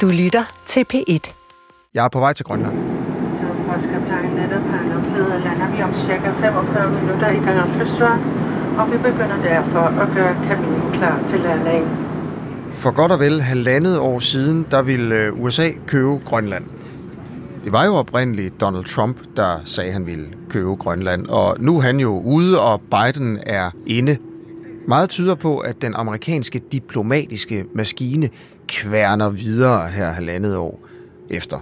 Du lytter til P1. Jeg er på vej til Grønland. Så postkaptajn netop har annonceret, lander vi om cirka 45 minutter i Kangerfløsvang, og vi begynder derfor at gøre kabinen klar til landing. For godt og vel halvandet år siden, der ville øh, USA købe Grønland. Det var jo oprindeligt Donald Trump, der sagde, at han ville købe Grønland. Og nu er han jo ude, og Biden er inde. Meget tyder på, at den amerikanske diplomatiske maskine kværner videre her halvandet år efter.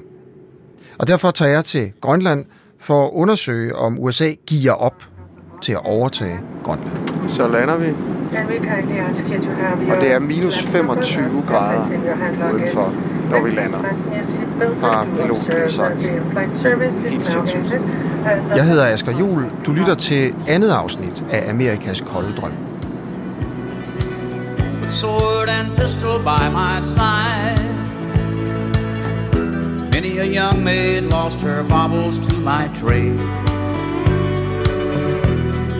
Og derfor tager jeg til Grønland for at undersøge, om USA giver op til at overtage Grønland. Så lander vi, og det er minus 25 grader udenfor, når vi lander. Har piloten lige sagt. Helt sindssygt. Jeg hedder Asger Jul. Du lytter til andet afsnit af Amerikas kolde drøm. with sword and pistol by my side. Many a young maid lost her baubles to my trade.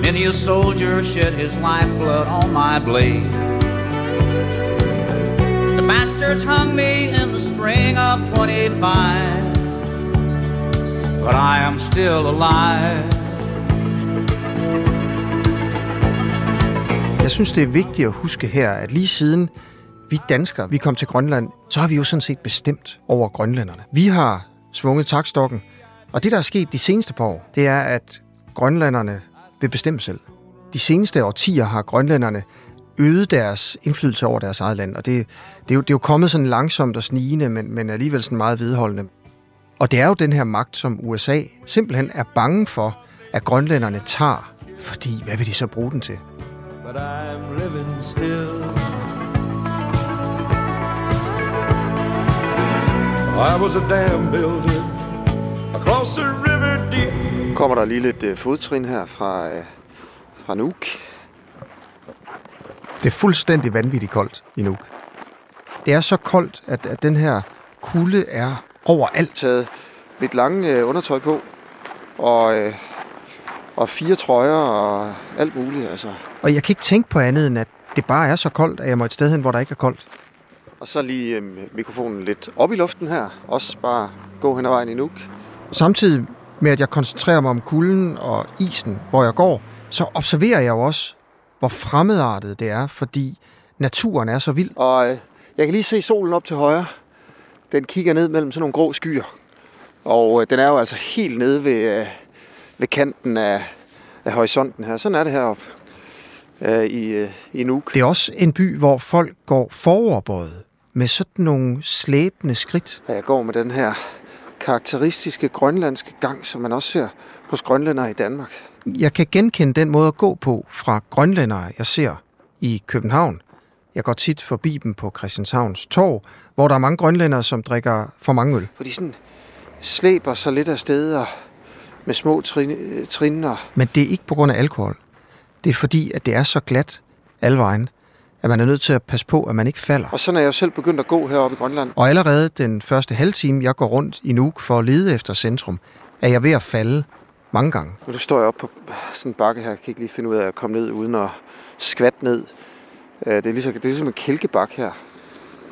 Many a soldier shed his lifeblood on my blade. The bastards hung me in the spring of 25, but I am still alive. Jeg synes, det er vigtigt at huske her, at lige siden vi danskere, vi kom til Grønland, så har vi jo sådan set bestemt over grønlænderne. Vi har svunget takstokken, og det, der er sket de seneste par år, det er, at grønlænderne vil bestemme selv. De seneste årtier har grønlænderne øget deres indflydelse over deres eget land, og det, det, er, jo, det er jo kommet sådan langsomt og snigende, men, men alligevel sådan meget vedholdende. Og det er jo den her magt, som USA simpelthen er bange for, at grønlænderne tager, fordi hvad vil de så bruge den til? But I'm living still. I was a dam builder across the river deep. kommer der lige lidt øh, fodtrin her fra, øh, fra Nuuk. Det er fuldstændig vanvittigt koldt i Nuuk. Det er så koldt, at, at den her kulde er overalt. Taget mit lange øh, undertøj på, og, øh, og fire trøjer og alt muligt. Altså. Og jeg kan ikke tænke på andet, end at det bare er så koldt, at jeg må et sted hen, hvor der ikke er koldt. Og så lige øh, mikrofonen lidt op i luften her. Også bare gå hen ad vejen i Nuuk. Samtidig med, at jeg koncentrerer mig om kulden og isen, hvor jeg går, så observerer jeg jo også, hvor fremmedartet det er, fordi naturen er så vild. Og øh, jeg kan lige se solen op til højre. Den kigger ned mellem sådan nogle grå skyer. Og øh, den er jo altså helt nede ved, øh, ved kanten af, af horisonten her. Sådan er det heroppe øh, i, øh, i Nuuk. Det er også en by, hvor folk går foroverbøjet med sådan nogle slæbende skridt. Jeg går med den her karakteristiske grønlandske gang, som man også ser hos grønlændere i Danmark. Jeg kan genkende den måde at gå på fra grønlændere, jeg ser i København. Jeg går tit forbi dem på Christianshavns Torv, hvor der er mange grønlændere, som drikker for mange øl. For de sådan slæber sig lidt af steder med små trin, trinner. Men det er ikke på grund af alkohol. Det er fordi, at det er så glat alle vejen, at man er nødt til at passe på, at man ikke falder. Og sådan er jeg jo selv begyndt at gå heroppe i Grønland. Og allerede den første halve time, jeg går rundt i Nuuk for at lede efter centrum, er jeg ved at falde mange gange. Nu står jeg op på sådan en bakke her. Jeg kan ikke lige finde ud af at komme ned uden at skvatte ned. Øh, Det er ligesom, det er ligesom en kælkebak her.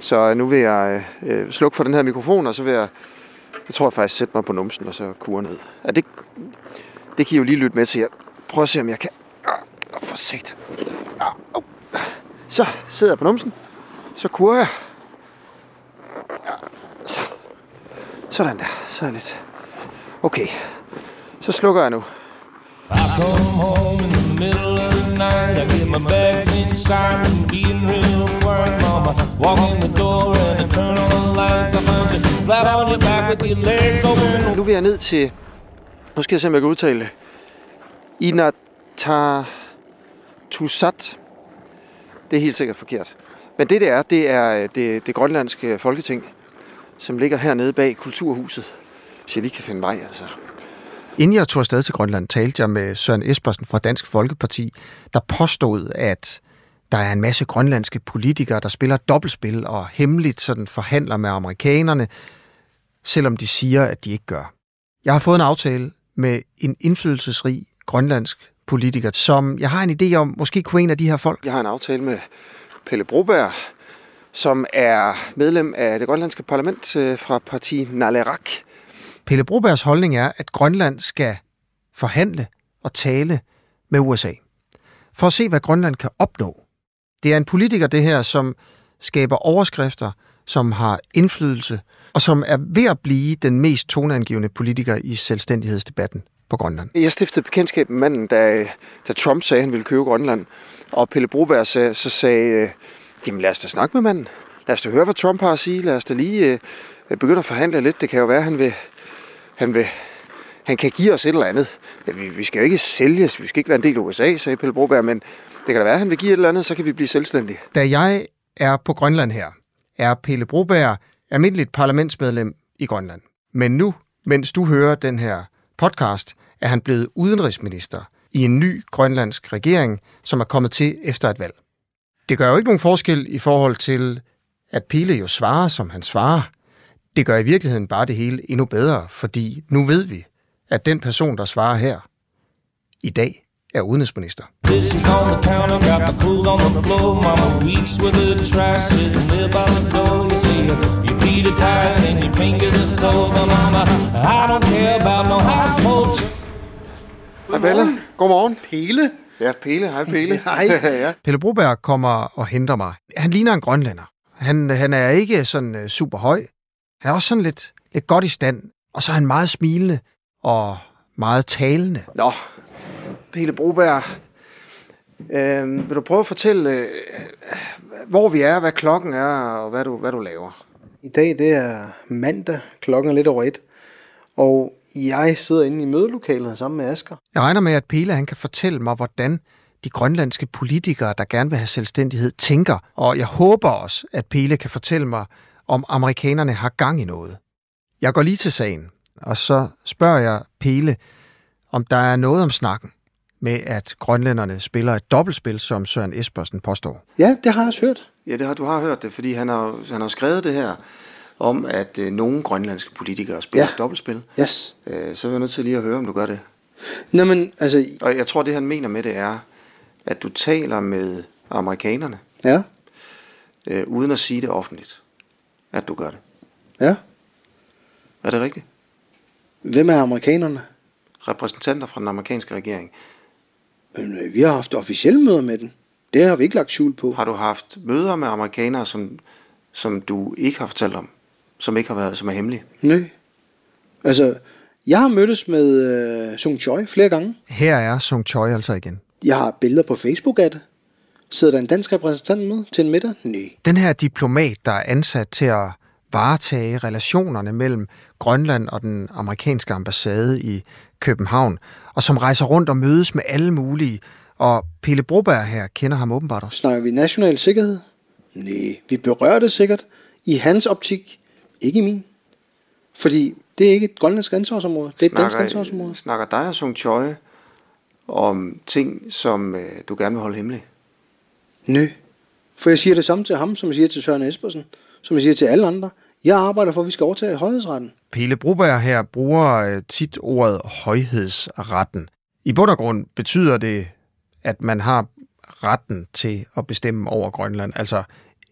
Så nu vil jeg øh, slukke for den her mikrofon, og så vil jeg, jeg tror jeg faktisk sætte mig på numsen og så kure ned. Ja, det, det kan I jo lige lytte med til. Jeg prøver at se, om jeg kan... Åh, for sat. Au. Så sidder jeg på numsen. Så kurer jeg. Så. Sådan der. Så er lidt... Okay. Så slukker jeg nu. I come home in the middle of the night. I get my bags inside and getting real quiet, mama. Walk in the door and I turn on the lights. I find you flat on your back with your legs open. Nu vil jeg ned til... Nu skal jeg se, om jeg kan udtale det. Inatartusat. Det er helt sikkert forkert. Men det, det er, det er øh, det, det grønlandske folketing, som ligger hernede bag Kulturhuset. Hvis jeg lige kan finde vej, altså. Inden jeg tog afsted til Grønland, talte jeg med Søren Espersen fra Dansk Folkeparti, der påstod, at der er en masse grønlandske politikere, der spiller dobbeltspil og hemmeligt sådan forhandler med amerikanerne, selvom de siger, at de ikke gør. Jeg har fået en aftale med en indflydelsesrig grønlandsk politiker, som jeg har en idé om, måske kunne en af de her folk. Jeg har en aftale med Pelle Broberg, som er medlem af det grønlandske parlament øh, fra parti Nalerak. Pelle Brobergs holdning er, at Grønland skal forhandle og tale med USA. For at se, hvad Grønland kan opnå. Det er en politiker, det her, som skaber overskrifter, som har indflydelse, og som er ved at blive den mest toneangivende politiker i selvstændighedsdebatten på Grønland. Jeg stiftede bekendtskab med manden, da, da Trump sagde, at han ville købe Grønland. Og Pelle Broberg så, så sagde, øh, jamen lad os da snakke med manden. Lad os da høre, hvad Trump har at sige. Lad os da lige øh, begynde at forhandle lidt. Det kan jo være, at han vil, han vil, han kan give os et eller andet. Ja, vi, vi skal jo ikke sælges, vi skal ikke være en del af USA, sagde Pelle Broberg, men det kan da være, at han vil give et eller andet, så kan vi blive selvstændige. Da jeg er på Grønland her, er Pelle Broberg almindeligt parlamentsmedlem i Grønland. Men nu, mens du hører den her podcast, er han blevet udenrigsminister i en ny grønlandsk regering, som er kommet til efter et valg. Det gør jo ikke nogen forskel i forhold til, at Pile jo svarer, som han svarer. Det gør i virkeligheden bare det hele endnu bedre, fordi nu ved vi, at den person, der svarer her i dag, er udenrigsminister. This household. Hej Pelle. Godmorgen. Pele? Ja, Pelle. Hej Pelle. Hej. ja. Pelle Broberg kommer og henter mig. Han ligner en grønlænder. Han, han er ikke sådan uh, super høj. Han er også sådan lidt, lidt godt i stand. Og så er han meget smilende og meget talende. Nå, Pelle Broberg. Øh, vil du prøve at fortælle, øh, hvor vi er, hvad klokken er, og hvad du, hvad du laver? I dag det er mandag, klokken er lidt over et, og jeg sidder inde i mødelokalet sammen med Asger. Jeg regner med, at Pele han kan fortælle mig, hvordan de grønlandske politikere, der gerne vil have selvstændighed, tænker. Og jeg håber også, at Pele kan fortælle mig, om amerikanerne har gang i noget. Jeg går lige til sagen, og så spørger jeg Pele, om der er noget om snakken med, at grønlænderne spiller et dobbeltspil, som Søren Espersen påstår. Ja, det har jeg også hørt. Ja, det har, du har hørt det, fordi han har, han har skrevet det her om, at øh, nogle grønlandske politikere spiller ja. et dobbeltspil. Yes. Øh, så er jeg nødt til lige at høre, om du gør det. Nå, men altså... Og jeg tror, det han mener med det er, at du taler med amerikanerne, ja. øh, uden at sige det offentligt, at du gør det. Ja. Er det rigtigt? Hvem er amerikanerne? Repræsentanter fra den amerikanske regering. Men, øh, vi har haft officielle møder med den. Det har vi ikke lagt skjul på. Har du haft møder med amerikanere, som, som du ikke har fortalt om? Som ikke har været, som er hemmelige? Nej. Altså, jeg har mødtes med øh, Sung Choi flere gange. Her er Sung Choi altså igen. Jeg har billeder på Facebook af det. Sidder der en dansk repræsentant med til en middag? Nej. Den her diplomat, der er ansat til at varetage relationerne mellem Grønland og den amerikanske ambassade i København, og som rejser rundt og mødes med alle mulige. Og Pelle Broberg her kender ham åbenbart også. Snakker vi national sikkerhed? Nej, vi berører det sikkert. I hans optik, ikke i min. Fordi det er ikke et grønlandsk ansvarsområde, det er snakker, et dansk ansvarsområde. Snakker dig og Sung Choi om ting, som øh, du gerne vil holde hemmeligt? Nej, for jeg siger det samme til ham, som jeg siger til Søren Espersen, som jeg siger til alle andre. Jeg arbejder for, at vi skal overtage højhedsretten. Pele Broberg her bruger øh, tit ordet højhedsretten. I bund og grund betyder det, at man har retten til at bestemme over Grønland, altså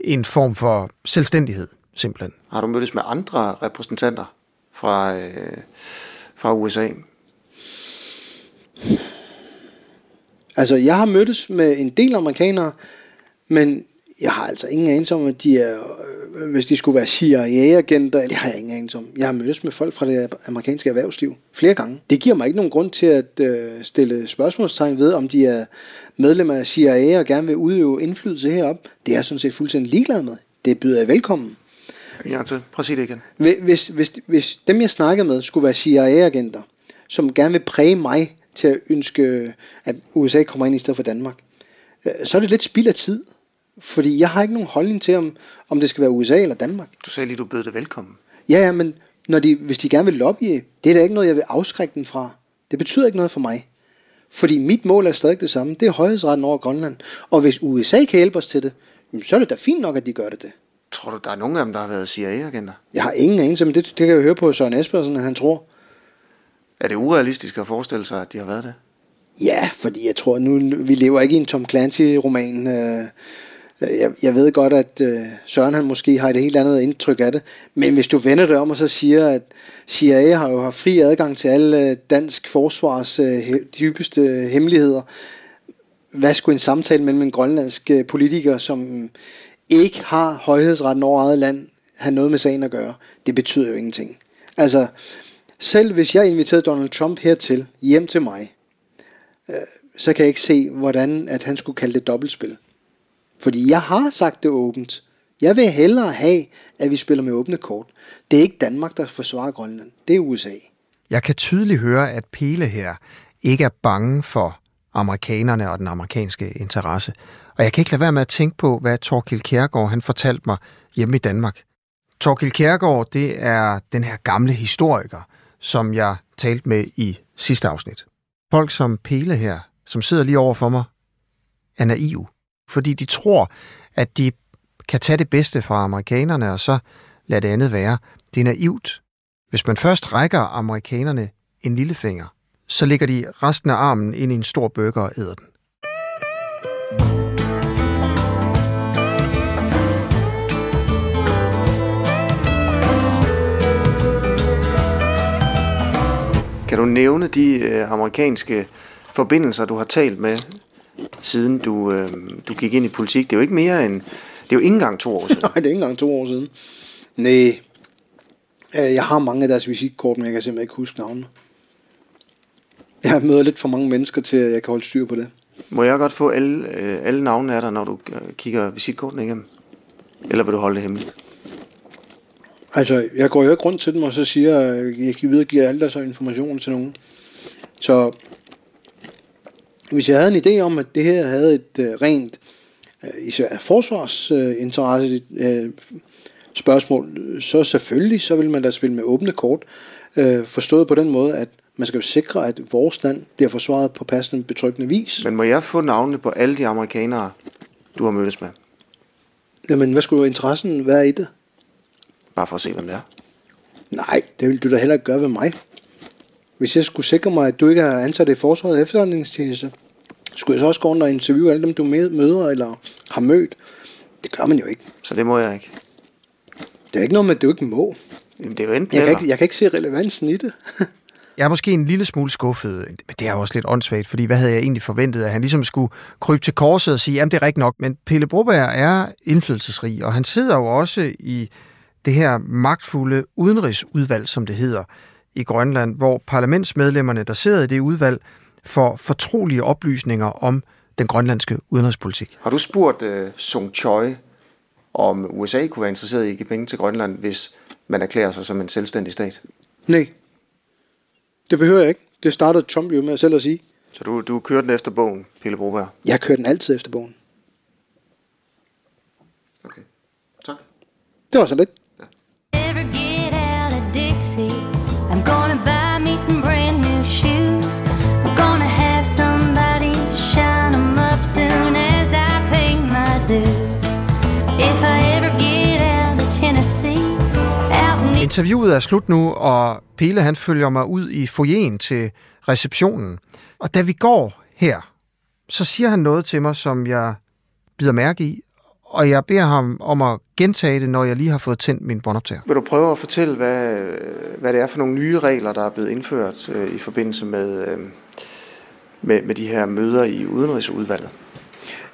en form for selvstændighed, simpelthen. Har du mødtes med andre repræsentanter fra, øh, fra USA? Altså, jeg har mødtes med en del amerikanere, men jeg har altså ingen anelse om, at de er, øh, hvis de skulle være CIA-agenter, det har jeg ingen anelse om. Jeg har mødtes med folk fra det amerikanske erhvervsliv flere gange. Det giver mig ikke nogen grund til at øh, stille spørgsmålstegn ved, om de er medlemmer af CIA og gerne vil udøve indflydelse herop. Det er jeg sådan set fuldstændig ligeglad med. Det byder jeg velkommen. Ja, til. Prøv at sige det igen. Hvis, hvis, hvis dem, jeg snakker med, skulle være CIA-agenter, som gerne vil præge mig til at ønske, at USA kommer ind i stedet for Danmark, øh, så er det lidt spild af tid. Fordi jeg har ikke nogen holdning til, om, om det skal være USA eller Danmark. Du sagde lige, du bød det velkommen. Ja, ja, men når de, hvis de gerne vil lobbye, det er da ikke noget, jeg vil afskrække den fra. Det betyder ikke noget for mig. Fordi mit mål er stadig det samme. Det er højhedsretten over Grønland. Og hvis USA kan hjælpe os til det, så er det da fint nok, at de gør det det. Tror du, der er nogen af dem, der har været CIA-agenter? Jeg har ingen anelse, men det, det kan jeg høre på Søren Espersen, at han tror. Er det urealistisk at forestille sig, at de har været det? Ja, fordi jeg tror nu, vi lever ikke i en Tom Clancy-roman. Øh, Jeg, jeg ved godt, at øh, Søren han måske har et helt andet indtryk af det, men hvis du vender det om og så siger, at CIA har jo haft fri adgang til alle øh, dansk forsvars øh, dybeste hemmeligheder, hvad skulle en samtale mellem en grønlandsk øh, politiker, som ikke har højhedsretten over eget land, have noget med sagen at gøre? Det betyder jo ingenting. Altså, selv hvis jeg inviterede Donald Trump hertil, hjem til mig, øh, så kan jeg ikke se, hvordan at han skulle kalde det dobbeltspil. Fordi jeg har sagt det åbent. Jeg vil hellere have, at vi spiller med åbne kort. Det er ikke Danmark, der forsvarer Grønland. Det er USA. Jeg kan tydeligt høre, at Pele her ikke er bange for amerikanerne og den amerikanske interesse. Og jeg kan ikke lade være med at tænke på, hvad Torkild Kjærgaard han fortalte mig hjemme i Danmark. Torkild Kjærgaard, det er den her gamle historiker, som jeg talte med i sidste afsnit. Folk som Pele her, som sidder lige over for mig, er naive. Fordi de tror, at de kan tage det bedste fra amerikanerne, og så lade det andet være. Det er naivt. Hvis man først rækker amerikanerne en lille finger, så ligger de resten af armen ind i en stor burger og æder den. Kan du nævne de øh, amerikanske forbindelser, du har talt med, siden du, øh, du gik ind i politik? Det er jo ikke mere end... Det er jo ikke engang to år siden. Nej, det er ikke engang to år siden. Nej. Jeg har mange af deres visitkort, men jeg kan simpelthen ikke huske navnene. Jeg møder lidt for mange mennesker til, at jeg kan holde styr på det. Må jeg godt få alle, øh, alle navnene af dig, når du øh, kigger visitkortene igennem? Eller vil du holde det hemmeligt? Altså, jeg går jo ikke rundt til dem, og så siger, at jeg videregive alle deres informationer til nogen. Så hvis jeg havde en idé om, at det her havde et øh, rent, øh, især forsvarsinteresse øh, spørgsmål, så selvfølgelig, så vil man da spille med åbne kort. Øh, forstået på den måde, at man skal jo sikre, at vores land bliver forsvaret på passende betryggende vis. Men må jeg få navnene på alle de amerikanere, du har mødtes med? Jamen, hvad skulle interessen være i det? Bare for at se, hvem det er. Nej, det vil du da heller ikke gøre ved mig. Hvis jeg skulle sikre mig, at du ikke er ansat i forsvaret efterretningstjeneste, skulle jeg så også gå rundt og interviewe alle dem, du møder eller har mødt. Det gør man jo ikke. Så det må jeg ikke. Det er ikke noget med, at du ikke må. Jamen, det er jo enten Jeg kan, eller. ikke, jeg kan ikke se relevansen i det. Jeg er måske en lille smule skuffet, men det er jo også lidt åndssvagt, fordi hvad havde jeg egentlig forventet, at han ligesom skulle krybe til korset og sige, jamen det er rigtigt nok, men Pelle Broberg er indflydelsesrig, og han sidder jo også i det her magtfulde udenrigsudvalg, som det hedder, i Grønland, hvor parlamentsmedlemmerne, der sidder i det udvalg, får fortrolige oplysninger om den grønlandske udenrigspolitik. Har du spurgt uh, Sung Choi, om USA kunne være interesseret i at give penge til Grønland, hvis man erklærer sig som en selvstændig stat? Nej. Det behøver jeg ikke. Det startede Trump jo med selv at sige. Så du, du kører den efter bogen, Pelle Broberg? Jeg kører den altid efter bogen. Okay. Tak. Det var så lidt. Interviewet er slut nu, og Pele han følger mig ud i foyeren til receptionen. Og da vi går her, så siger han noget til mig, som jeg bider mærke i, og jeg beder ham om at gentage det, når jeg lige har fået tændt min båndoptager. Vil du prøve at fortælle, hvad, hvad det er for nogle nye regler, der er blevet indført øh, i forbindelse med, øh, med, med de her møder i udenrigsudvalget?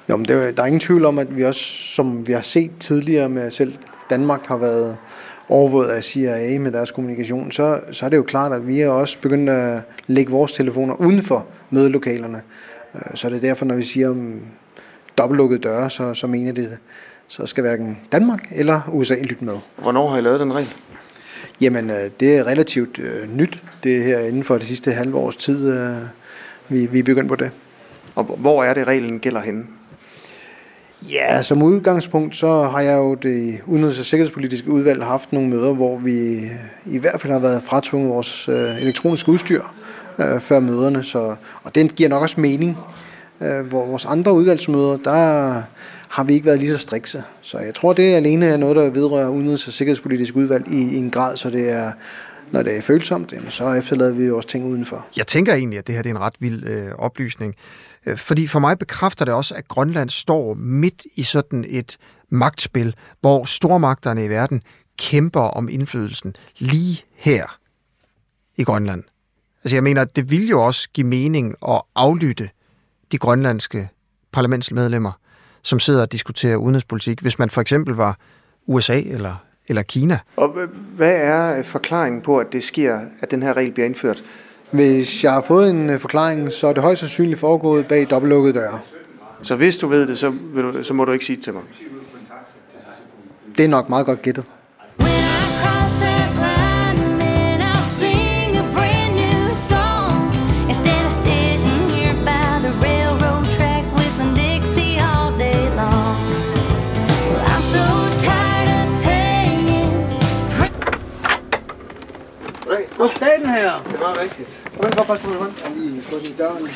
Jo, men det, er- der er ingen tvivl om, at vi også, som vi har set tidligere med selv Danmark har været overvåget af CIA med deres kommunikation, så, så er det jo klart, at vi er også begyndt at lægge vores telefoner uden for mødelokalerne. Øh, Så er det derfor, når vi siger om dobbeltlukkede døre, så, så mener det, så skal hverken Danmark eller USA lytte med. Hvornår har I lavet den regel? Jamen, øh, det er relativt øh, nyt, det her inden for det sidste halve års tid, øh, vi, vi er begyndt på det. Og hvor er det, reglen gælder henne? Ja, som udgangspunkt, så har jeg jo det udenrigs- og sikkerhedspolitiske udvalg haft nogle møder, hvor vi i hvert fald har været fratvunget vores øh, elektroniske udstyr øh, før møderne, så, og den giver nok også mening. Øh, hvor vores andre udvalgsmøder, der har vi ikke været lige så strikse. Så jeg tror, det alene er noget, der vedrører udenrigs- og sikkerhedspolitisk udvalg i, i en grad, så det er når det er følsomt, jamen, så efterlader vi vores ting udenfor. Jeg tænker egentlig, at det her det er en ret vild øh, oplysning. Øh, fordi for mig bekræfter det også, at Grønland står midt i sådan et magtspil, hvor stormagterne i verden kæmper om indflydelsen lige her i Grønland. Altså jeg mener, det vil jo også give mening at aflytte de grønlandske parlamentsmedlemmer, som sidder og diskuterer udenrigspolitik, hvis man for eksempel var USA eller, eller Kina. Og hvad er forklaringen på, at det sker, at den her regel bliver indført? Hvis jeg har fået en øh, forklaring, så er det højst sandsynligt foregået bag dobbeltlukkede døre. Så hvis du ved det, så, vil du, så må du ikke sige det til mig. Det er nok meget godt gættet. Goddag den her. Det var rigtigt. Kom ind for, pas på min hånd. Jeg har lige fået i døren,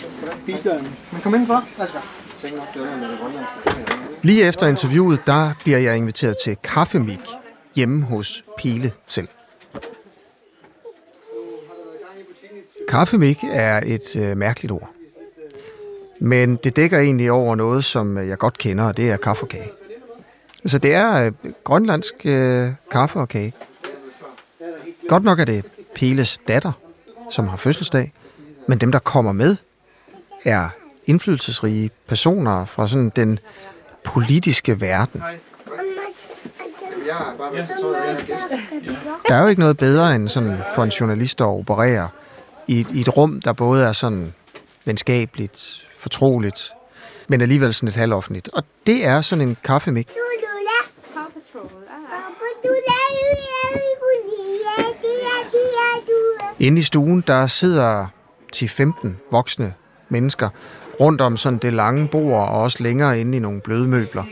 bildøren. Men kom ind for. Værsgo. Lige efter interviewet, der bliver jeg inviteret til kaffemik hjemme hos Pile selv. Kaffemik er et øh, mærkeligt ord. Men det dækker egentlig over noget, som jeg godt kender, og det er kaffe og kage. Altså det er øh, grønlandsk øh, kaffe og kage. Godt nok er det Peles datter, som har fødselsdag, men dem, der kommer med, er indflydelsesrige personer fra sådan den politiske verden. Der er jo ikke noget bedre end sådan for en journalist at operere i, et- i et rum, der både er sådan venskabeligt, fortroligt, men alligevel sådan et halvoffentligt. Og det er sådan en kaffemik. Inde i stuen, der sidder 10-15 voksne mennesker rundt om sådan det lange bord, og også længere inde i nogle bløde møbler.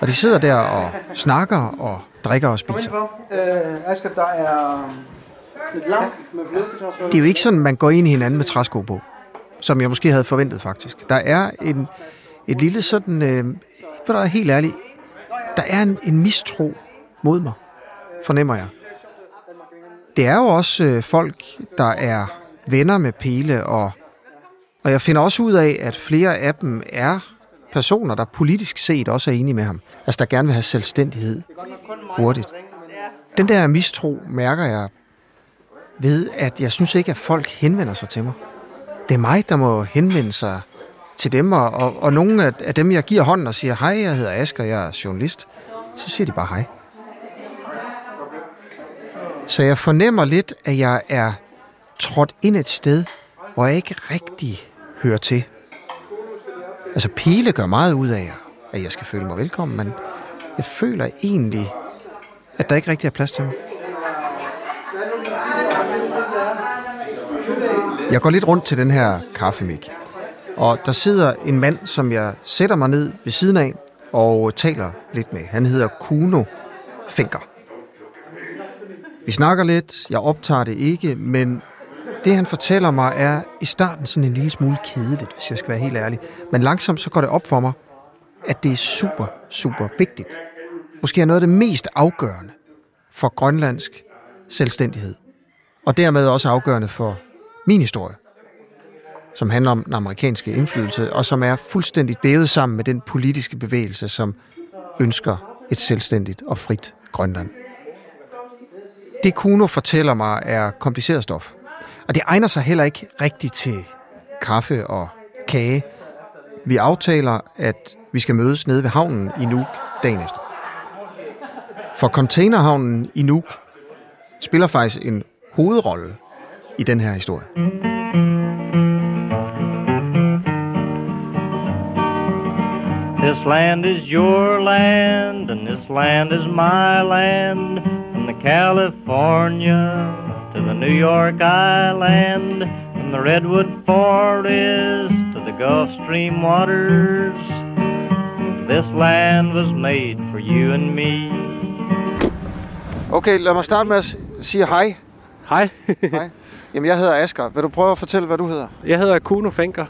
Og de sidder der og snakker og drikker og spiser. Øh, Asger, der er lidt lam med flødekartofler. Det er jo ikke sådan, man går ind i hinanden med træsko på, som jeg måske havde forventet faktisk. Der er en, et lille sådan, øh, for der er helt ærligt, der er en, en mistro mod mig, fornemmer jeg. Det er jo også øh, folk, der er venner med Pele, og, og jeg finder også ud af, at flere af dem er personer, der politisk set også er enige med ham. Altså, der gerne vil have selvstændighed hurtigt. Den der mistro mærker jeg ved, at jeg synes ikke, at folk henvender sig til mig. Det er mig, der må henvende sig til dem, og, og, og nogle af, af dem, jeg giver hånden og siger, hej, jeg hedder Asger, jeg er journalist, så siger de bare hej. Så jeg fornemmer lidt, at jeg er trådt ind et sted, hvor jeg ikke rigtig hører til. Altså, Pile gør meget ud af, at jeg skal føle mig velkommen, men jeg føler egentlig, at der ikke rigtig er plads til mig. Jeg går lidt rundt til den her kaffemik, og der sidder en mand, som jeg sætter mig ned ved siden af og taler lidt med. Han hedder Kuno Finker. Vi snakker lidt, jeg optager det ikke, men det han fortæller mig er i starten sådan en lille smule kedeligt, hvis jeg skal være helt ærlig. Men langsomt så går det op for mig, at det er super, super vigtigt. Måske er noget af det mest afgørende for grønlandsk selvstændighed. Og dermed også afgørende for min historie, som handler om den amerikanske indflydelse, og som er fuldstændig vævet sammen med den politiske bevægelse, som ønsker et selvstændigt og frit Grønland. Det Kuno fortæller mig er kompliceret stof, og det egner sig heller ikke rigtigt til kaffe og kage. Vi aftaler, at vi skal mødes nede ved havnen i Nuuk dagen efter. For containerhavnen i Nuuk spiller faktisk en hovedrolle i den her historie. This land is your land, and this land is my land. From the California to the New York Island, from the Redwood Forest to the Gulf Stream waters. This land was made for you and me. Okay, lad mig starte med at sige hej. Hej, hej. Jamen, jeg hedder Asger. Vil du prøve at fortælle, hvad du hedder? jeg hedder Kuno Fenker,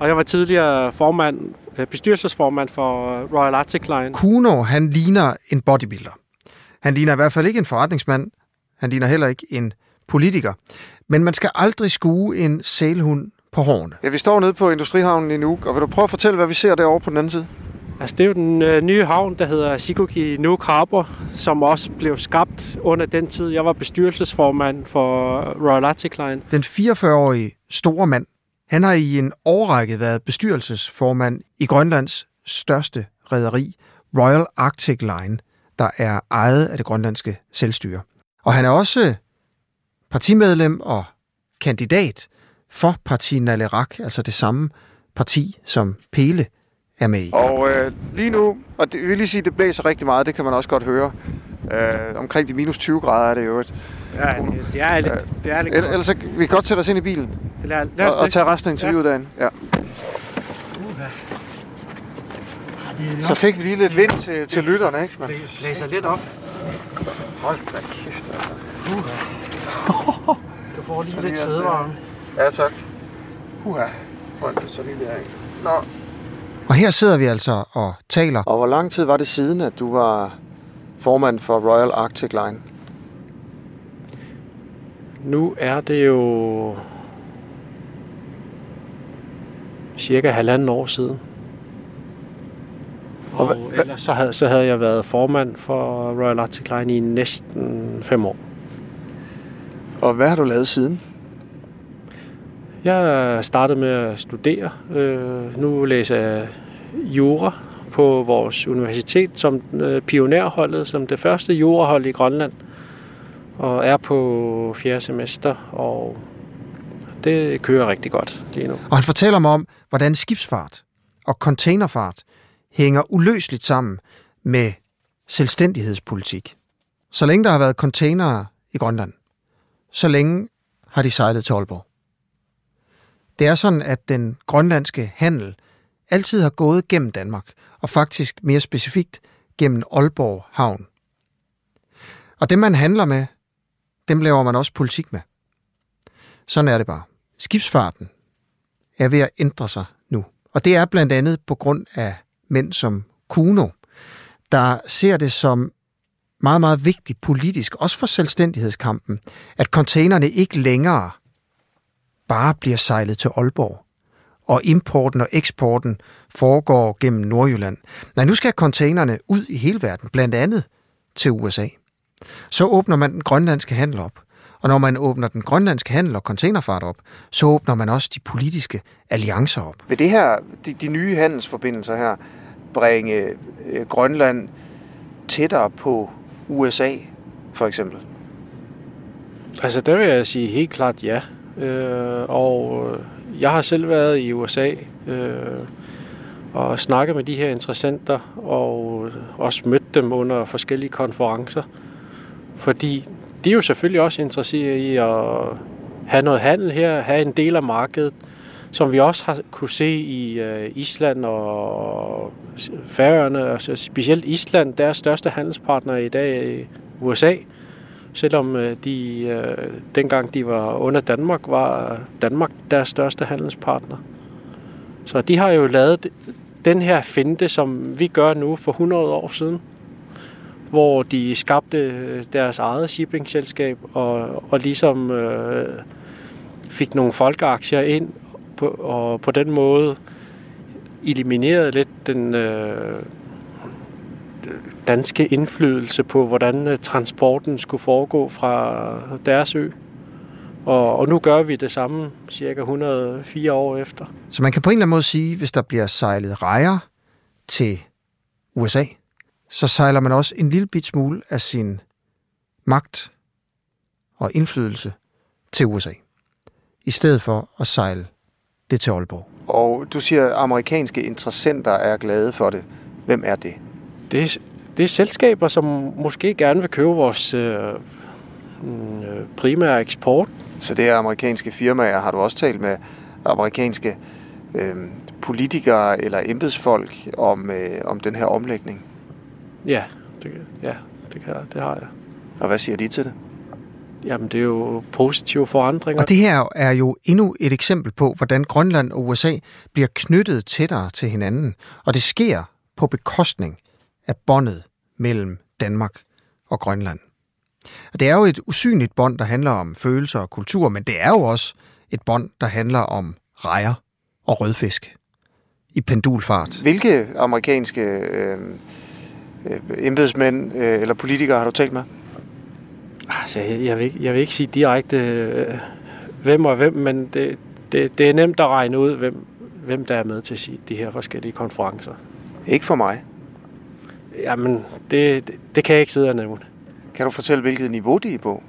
og jeg var tidligere formand, øh, bestyrelsesformand for Royal Arctic Line. Kuno, han ligner en bodybuilder. Han ligner i hvert fald ikke en forretningsmand. Han ligner heller ikke en politiker. Men man skal aldrig skue en sælhund på hårene. Ja, vi står nede på Industrihavnen i Nuuk, og vil du prøve at fortælle, hvad vi ser derovre på den anden side? Altså, det er jo den øh, nye havn, der hedder Shikoki Nuuk Harbor, som også blev skabt under den tid. Jeg var bestyrelsesformand for Royal Arctic Line. Den 44-årige store mand, han har i en årrække været bestyrelsesformand i Grønlands største rederi, Royal Arctic Line, der er ejet af det grønlandske selvstyre. Og han er også partimedlem og kandidat for Parti Nalerak, altså det samme parti, som Pele er med i. Og øh, lige nu, og det vil lige sige, det blæser rigtig meget, det kan man også godt høre. Øh, omkring de minus 20 grader er det jo et. Ja, det er lidt, det er lidt Ellers ellers så vi kan godt sætte os ind i bilen Lad, lad os og, og tage resten af interviewet ja. derinde. Ja. Så fik vi lige lidt vind til, til lytterne, ikke? Men, Læser lidt op. hold da kæft, altså. Du får lige lidt sædevarme. Ja, tak. Uha. Hold da, så lige der, ikke? Nå. Og her sidder vi altså og taler. Og hvor lang tid var det siden, at du var formand for Royal Arctic Line? Nu er det jo cirka halvanden år siden. Og ellers så havde, så havde jeg været formand for Royal Arctic Line i næsten fem år. Og hvad har du lavet siden? Jeg startede med at studere. Øh, nu læser jeg jura på vores universitet som øh, pionerholdet, som det første jurahold i Grønland. Og er på fjerde semester, og det kører rigtig godt lige nu. Og han fortæller mig om, hvordan skibsfart og containerfart hænger uløseligt sammen med selvstændighedspolitik. Så længe der har været containere i Grønland, så længe har de sejlet til Aalborg. Det er sådan, at den grønlandske handel altid har gået gennem Danmark, og faktisk mere specifikt gennem Aalborg Havn. Og dem, man handler med, dem laver man også politik med. Sådan er det bare. Skibsfarten er ved at ændre sig nu. Og det er blandt andet på grund af mænd som Kuno, der ser det som meget, meget vigtigt politisk, også for selvstændighedskampen, at containerne ikke længere bare bliver sejlet til Aalborg, og importen og eksporten foregår gennem Nordjylland. Nej, nu skal containerne ud i hele verden, blandt andet til USA. Så åbner man den grønlandske handel op. Og når man åbner den grønlandske handel og containerfart op, så åbner man også de politiske alliancer op. Ved det her, de, de nye handelsforbindelser her, bringe øh, Grønland tættere på USA, for eksempel? Altså, der vil jeg sige helt klart ja. Øh, og øh, jeg har selv været i USA øh, og snakket med de her interessenter, og øh, også mødt dem under forskellige konferencer. Fordi de er jo selvfølgelig også interesseret i at have noget handel her, have en del af markedet, som vi også har kunne se i øh, Island og Færøerne, og specielt Island, deres største handelspartner i dag øh, er USA. Selvom øh, de, øh, dengang de var under Danmark, var Danmark deres største handelspartner. Så de har jo lavet den her finte, som vi gør nu for 100 år siden, hvor de skabte deres eget shippingselskab og, og ligesom øh, fik nogle folkeaktier ind på, og på den måde eliminerede lidt den øh, danske indflydelse på, hvordan øh, transporten skulle foregå fra deres ø. Og, og nu gør vi det samme cirka 104 år efter. Så man kan på en eller anden måde sige, hvis der bliver sejlet rejer til USA, så sejler man også en lille bit smule af sin magt og indflydelse til USA, i stedet for at sejle det til Aalborg. Og du siger, at amerikanske interessenter er glade for det. Hvem er det? Det er, det er selskaber, som måske gerne vil købe vores øh, mm, øh, primære eksport. Så det er amerikanske firmaer. Har du også talt med amerikanske øh, politikere eller embedsfolk om, øh, om den her omlægning? Ja, det, ja det, kan, det har jeg. Og hvad siger de til det? Jamen, det er jo positive forandringer. Og det her er jo endnu et eksempel på, hvordan Grønland og USA bliver knyttet tættere til hinanden. Og det sker på bekostning af båndet mellem Danmark og Grønland. Det er jo et usynligt bånd, der handler om følelser og kultur, men det er jo også et bånd, der handler om rejer og rødfisk i pendulfart. Hvilke amerikanske øh, øh, embedsmænd øh, eller politikere har du talt med? Altså, jeg, jeg, vil, ikke- jeg vil ikke sige direkte, øh, hvem og hvem, men det, det, det er nemt at regne ud, hvem, hvem der er med til de her forskellige konferencer. Ikke for mig. Jamen, det, det, det kan jeg ikke sidde og nævne. Kan du fortælle, hvilket niveau de er på?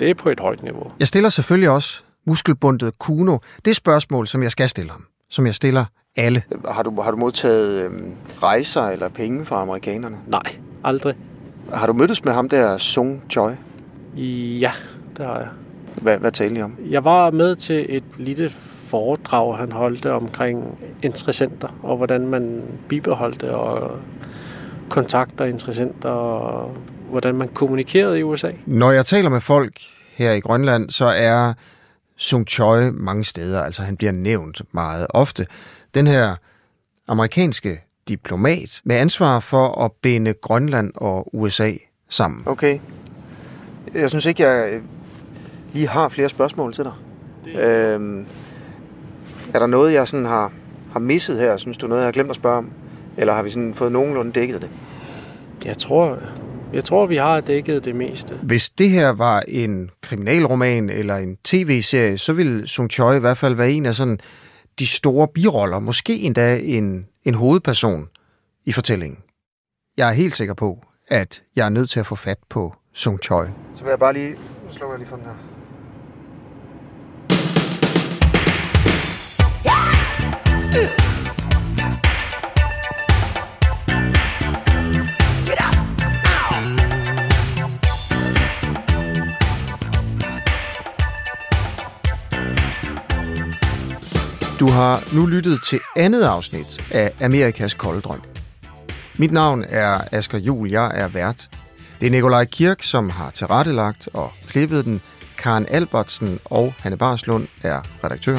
Det er på et højt niveau. Jeg stiller selvfølgelig også muskelbundet Kuno det spørgsmål, som jeg skal stille ham. Som jeg stiller alle. Har du, har du modtaget øh, rejser eller penge fra amerikanerne? Nej, aldrig. Har du mødtes med ham der, Sung Choi? Ja, det har jeg. Hvad, hvad talte I om? Jeg var med til et lille foredrag, han holdte omkring interessenter, og hvordan man bibeholdte og kontakter interessenter, og hvordan man kommunikerede i USA. Når jeg taler med folk her i Grønland, så er Sung Choi mange steder, altså han bliver nævnt meget ofte. Den her amerikanske diplomat med ansvar for at binde Grønland og USA sammen. Okay. Jeg synes ikke, jeg øh, lige har flere spørgsmål til dig. Øhm, er der noget, jeg sådan har, har misset her? Synes du noget, jeg har glemt at spørge om? Eller har vi sådan fået nogenlunde dækket det? Jeg tror, jeg tror, vi har dækket det meste. Hvis det her var en kriminalroman eller en tv-serie, så ville Sung Choi i hvert fald være en af sådan de store biroller, måske endda en, en hovedperson i fortællingen. Jeg er helt sikker på, at jeg er nødt til at få fat på Sung Choi. Så vil jeg bare lige... Nu slukker jeg lige for den her. Du har nu lyttet til andet afsnit af Amerikas kolde drøm. Mit navn er Asger Jul, jeg er vært. Det er Nikolaj Kirk, som har tilrettelagt og klippet den. Karen Albertsen og Hanne Barslund er redaktør.